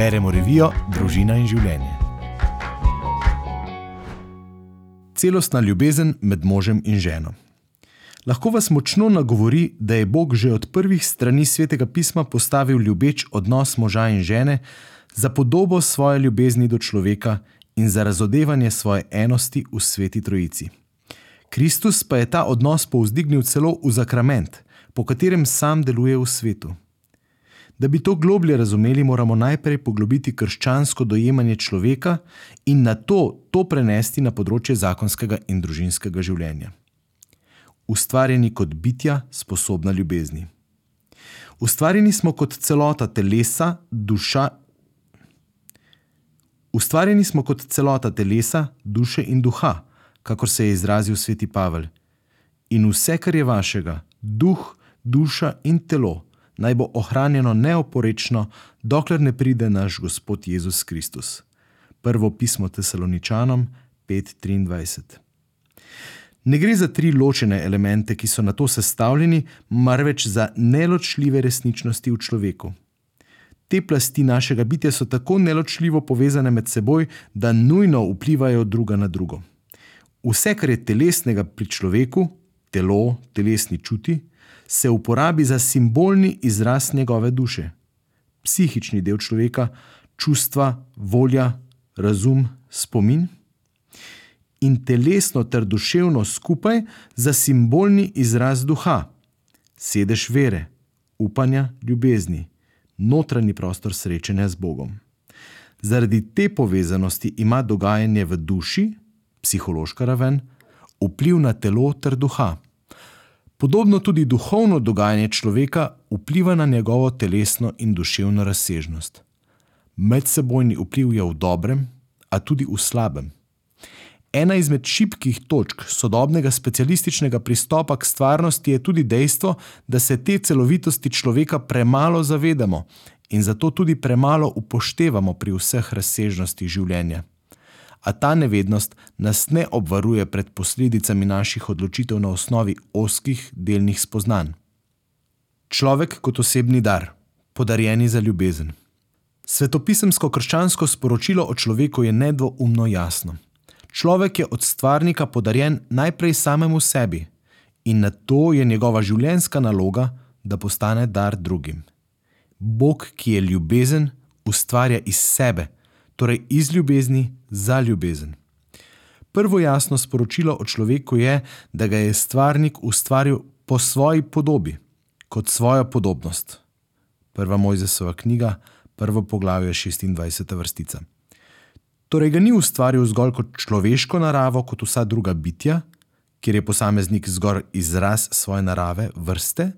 Beremo revijo Družina in življenje. Celostna ljubezen med možem in ženo. Lahko vas močno nagovori, da je Bog že od prvih strani svetega pisma postavil ljubeč odnos moža in žene za podobo svoje ljubezni do človeka in za razodevanje svoje enosti v sveti trojici. Kristus pa je ta odnos povzdignil celo v zakrament, po katerem sam deluje v svetu. Da bi to globlje razumeli, moramo najprej poglobiti krščansko dojemanje človeka in na to to prenesti na področje zakonskega in družinskega življenja. Ustvarjeni kot bitja, sposobna ljubezni. Ustvarjeni smo kot celota telesa, duša. Ustvarjeni smo kot celota telesa, duše in duha, kakor se je izrazil sveti Pavel. In vse, kar je vašega, duh, duša in telo, naj bo ohranjeno neoporečno, dokler ne pride naš Gospod Jezus Kristus. Prvo pismo Tesaloničanom 5:23. Ne gre za tri ločene elemente, ki so na to sestavljeni, marveč za neločljive resničnosti v človeku. Te plasti našega bitja so tako neločljivo povezane med seboj, da nujno vplivajo druga na drugo. Vse, kar je telesnega pri človeku, telo, telesni čuti, se uporabi za simbolni izraz njegove duše. Psihični del človeka, čustva, volja, razum, spomin in telesno ter duševno skupaj za simbolni izraz duha, sedež vere, upanja, ljubezni, notranji prostor srečanja z Bogom. Zaradi te povezanosti ima dogajanje v duši, psihološka raven, vpliv na telo ter duha. Podobno tudi duhovno dogajanje človeka vpliva na njegovo telesno in duševno razsežnost. Medsebojni vpliv je v dobrem, a tudi v slabem. Ena izmed šibkih točk sodobnega specialističnega pristopa k stvarnosti je tudi dejstvo, da se te celovitosti človeka premalo zavedamo in zato tudi premalo upoštevamo pri vseh razsežnostih življenja a ta nevednost nas ne obvaruje pred posledicami naših odločitev na osnovi oskih delnih spoznanj. Človek kot osebni dar, podarjeni za ljubezen. Svetopisemsko krščansko sporočilo o človeku je nedvoumno jasno. Človek je od stvarnika podarjen najprej samemu sebi in na to je njegova življenjska naloga, da postane dar drugim. Bog, ki je ljubezen, ustvarja iz sebe torej iz ljubezni za ljubezen. Prvo jasno sporočilo o človeku je, da ga je stvarnik ustvaril po svoji podobi, kot svojo podobnost. Prva Mojzesova knjiga, prvo poglavje 26. vrstica. Torej ga ni ustvaril zgolj kot človeško naravo, kot vsa druga bitja, kjer je posameznik zgolj izraz svoje narave, vrste,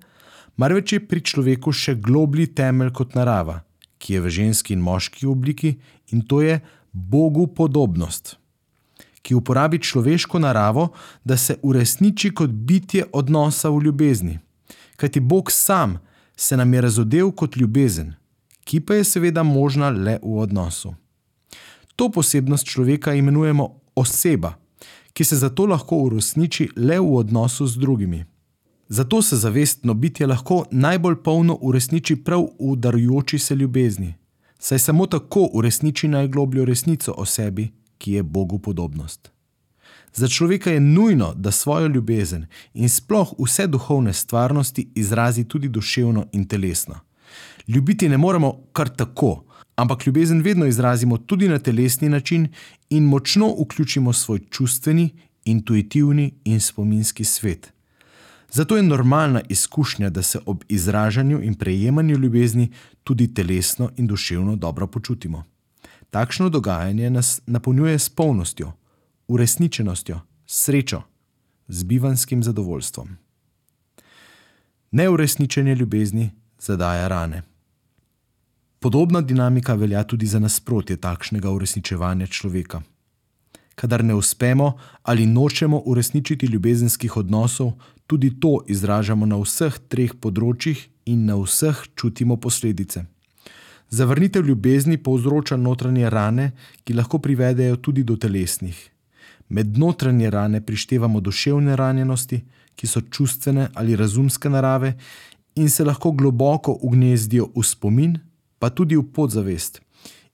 marveč je pri človeku še globlji temelj kot narava, ki je v ženski in moški obliki, in to je Bogu podobnost, ki uporabi človeško naravo, da se uresniči kot bitje odnosa v ljubezni. Kajti Bog sam se nam je razodel kot ljubezen, ki pa je seveda možna le v odnosu. To posebnost človeka imenujemo oseba, ki se zato lahko uresniči le v odnosu z drugimi. Zato se zavestno bitje lahko najbolj polno uresniči prav v darujoči se ljubezni, saj samo tako uresniči najglobljo resnico o sebi, ki je Bogu podobnost. Za človeka je nujno, da svojo ljubezen in sploh vse duhovne stvarnosti izrazi tudi duševno in telesno. Ljubiti ne moremo kar tako, ampak ljubezen vedno izrazimo tudi na telesni način in močno vključimo svoj čustveni, intuitivni in spominski svet. Zato je normalna izkušnja, da se ob izražanju in prejemanju ljubezni tudi telesno in duševno dobro počutimo. Takšno dogajanje nas napolnjuje s polnostjo, uresničenostjo, srečo, z bivanskim zadovoljstvom. Neuresničenje ljubezni zadaja rane. Podobna dinamika velja tudi za nasprotje takšnega uresničevanja človeka kadar ne uspemo ali nočemo uresničiti ljubezenskih odnosov, tudi to izražamo na vseh treh področjih in na vseh čutimo posledice. Zavrnitev ljubezni povzroča notranje rane, ki lahko privedejo tudi do telesnih. Med notranje rane prištevamo duševne ranjenosti, ki so čustvene ali razumske narave in se lahko globoko ugnezdijo v spomin, pa tudi v podzavest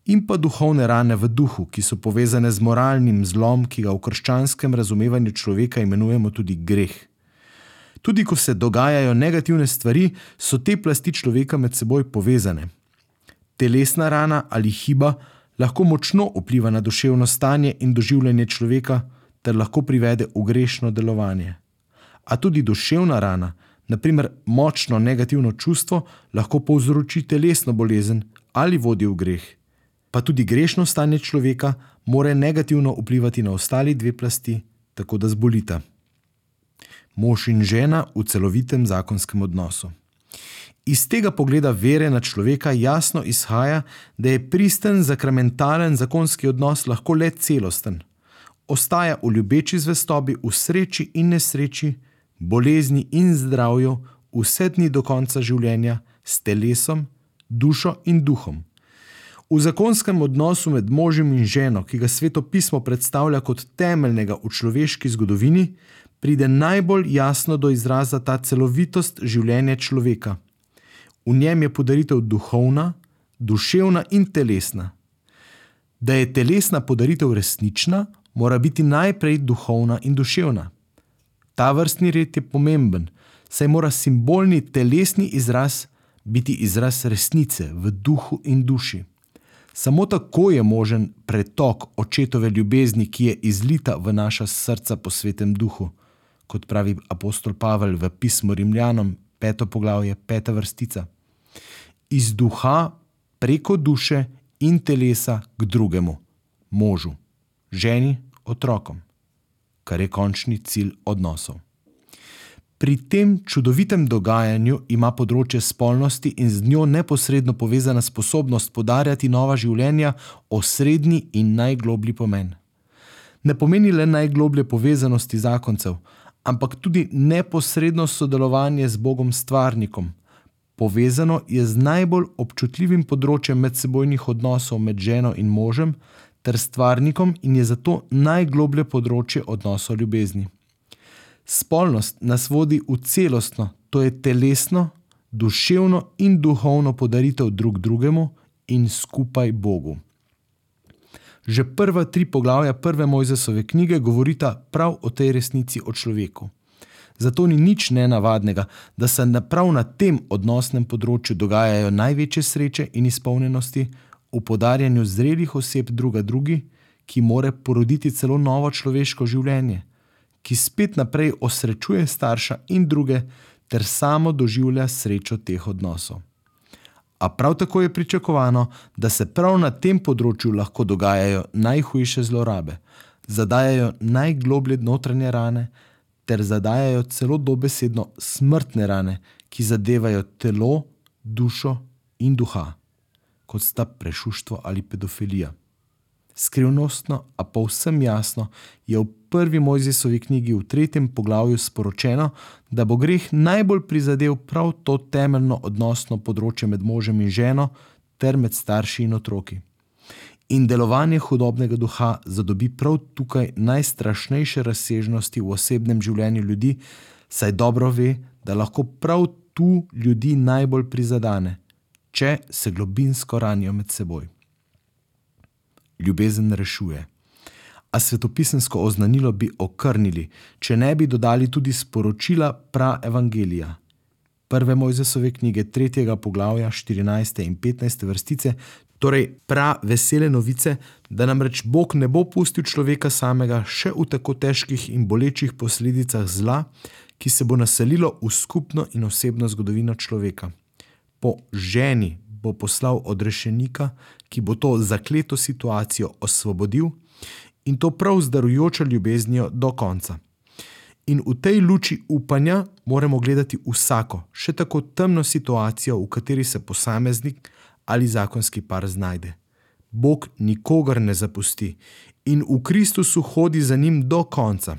in pa duhovne rane v duhu, ki so povezane z moralnim zlom, ki ga v krščanskem razumevanju človeka imenujemo tudi greh. Tudi ko se dogajajo negativne stvari, so te plasti človeka med seboj povezane. Telesna rana ali hiba lahko močno vpliva na duševno stanje in doživljanje človeka, ter lahko privede v grešno delovanje. A tudi duševna rana, naprimer močno negativno čustvo, lahko povzroči telesno bolezen ali vodi v greh. Pa tudi grešno stanje človeka more negativno vplivati na ostali dve plasti, tako da zbolita. Mož in žena v celovitem zakonskem odnosu. Iz tega pogleda vere na človeka jasno izhaja, da je pristen zakramentalen zakonski odnos lahko le celosten. Ostaja v ljubeči zvestobi, v sreči in nesreči, bolezni in zdravju, vse dni do konca življenja, s telesom, dušo in duhom. V zakonskem odnosu med možem in ženo, ki ga sveto pismo predstavlja kot temeljnega v človeški zgodovini, pride najbolj jasno do izraza ta celovitost življenja človeka. V njem je podaritev duhovna, duševna in telesna. Da je telesna podaritev resnična, mora biti najprej duhovna in duševna. Ta vrstni red je pomemben, saj mora simbolni telesni izraz biti izraz resnice v duhu in duši. Samo tako je možen pretok očetove ljubezni, ki je izlita v naša srca po svetem duhu, kot pravi apostol Pavel v pismu Rimljanom, peto poglavje, peta vrstica iz duha preko duše in telesa k drugemu, možu, ženi, otrokom, kar je končni cilj odnosov. Pri tem čudovitem dogajanju ima področje spolnosti in z njo neposredno povezana sposobnost podarjati nova življenja osrednji in najgloblji pomen. Ne pomeni le najgloblje povezanosti zakoncev, ampak tudi neposredno sodelovanje z Bogom stvarnikom, povezano je z najbolj občutljivim področjem medsebojnih odnosov med ženo in možem ter stvarnikom in je zato najgloblje področje odnosov ljubezni. Spolnost nas vodi v celostno, to je telesno, duševno in duhovno podaritev drug drugemu in skupaj Bogu. Že prva tri poglavja prve Mojzesove knjige govorita prav o tej resnici o človeku. Zato ni nič nenavadnega, da se prav na tem odnosnem področju dogajajo največje sreče in izpolnjenosti v podarjanju zrelih oseb druga drugi, ki more poroditi celo novo človeško življenje, ki spet naprej osrečuje starša in druge, ter samo doživlja srečo teh odnosov. A prav tako je pričakovano, da se prav na tem področju lahko dogajajo najhujše zlorabe, zadajajo najgloblje notranje rane, ter zadajajo celo dobesedno smrtne rane, ki zadevajo telo, dušo in duha, kot sta prešuštvo ali pedofilija. Skrivnostno, a povsem jasno, je v prvi Mojzesovi knjigi v tretjem poglavju sporočeno, da bo greh najbolj prizadel prav to temeljno odnosno področje med možem in ženo ter med starši in otroki in delovanje hudobnega duha zadobi prav tukaj najstrašnejše razsežnosti v osebnem življenju ljudi, saj dobro ve, da lahko prav tu ljudi najbolj prizadane, če se globinsko ranijo med seboj. Ljubezen rešuje. A svetopisensko oznanilo bi okrnili, če ne bi dodali tudi sporočila pra evangelija. Prve Mojzesove knjige, tretjega poglavja, 14. in 15. vrstice, Torej, prav vesele novice, da namreč Bog ne bo pustil človeka samega še v tako težkih in bolečih posledicah zla, ki se bo naselilo v skupno in osebno zgodovino človeka. Po ženi bo poslal odrešenika, ki bo to zakleto situacijo osvobodil in to prav z darujočo ljubeznijo do konca. In v tej luči upanja moramo gledati vsako, še tako temno situacijo, v kateri se posameznik ali zakonski par znajde. Bog nikogar ne zapusti in v Kristusu hodi za njim do konca.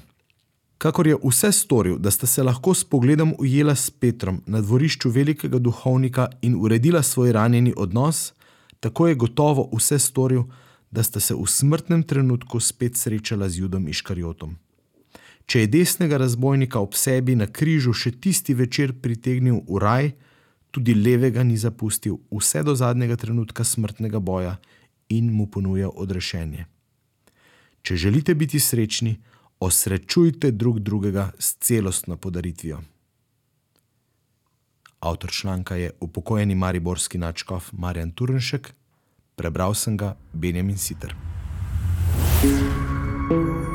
Kakor je vse storil, da sta se lahko s pogledom ujela s Petrom na dvorišču velikega duhovnika in uredila svoj ranjeni odnos, tako je gotovo vse storil, da sta se v smrtnem trenutku spet srečala z Judom Iškarjotom. Če je desnega razbojnika ob sebi na križu še tisti večer pritegnil v raj, tudi levega ni zapustil vse do zadnjega trenutka smrtnega boja in mu ponuja odrešenje. Če želite biti srečni, osrečujte drug drugega s celostno podaritvijo. Avtor članka je upokojeni mariborski načkov Marjan Turnšek, prebral sem ga Benjamin Sitter. thank you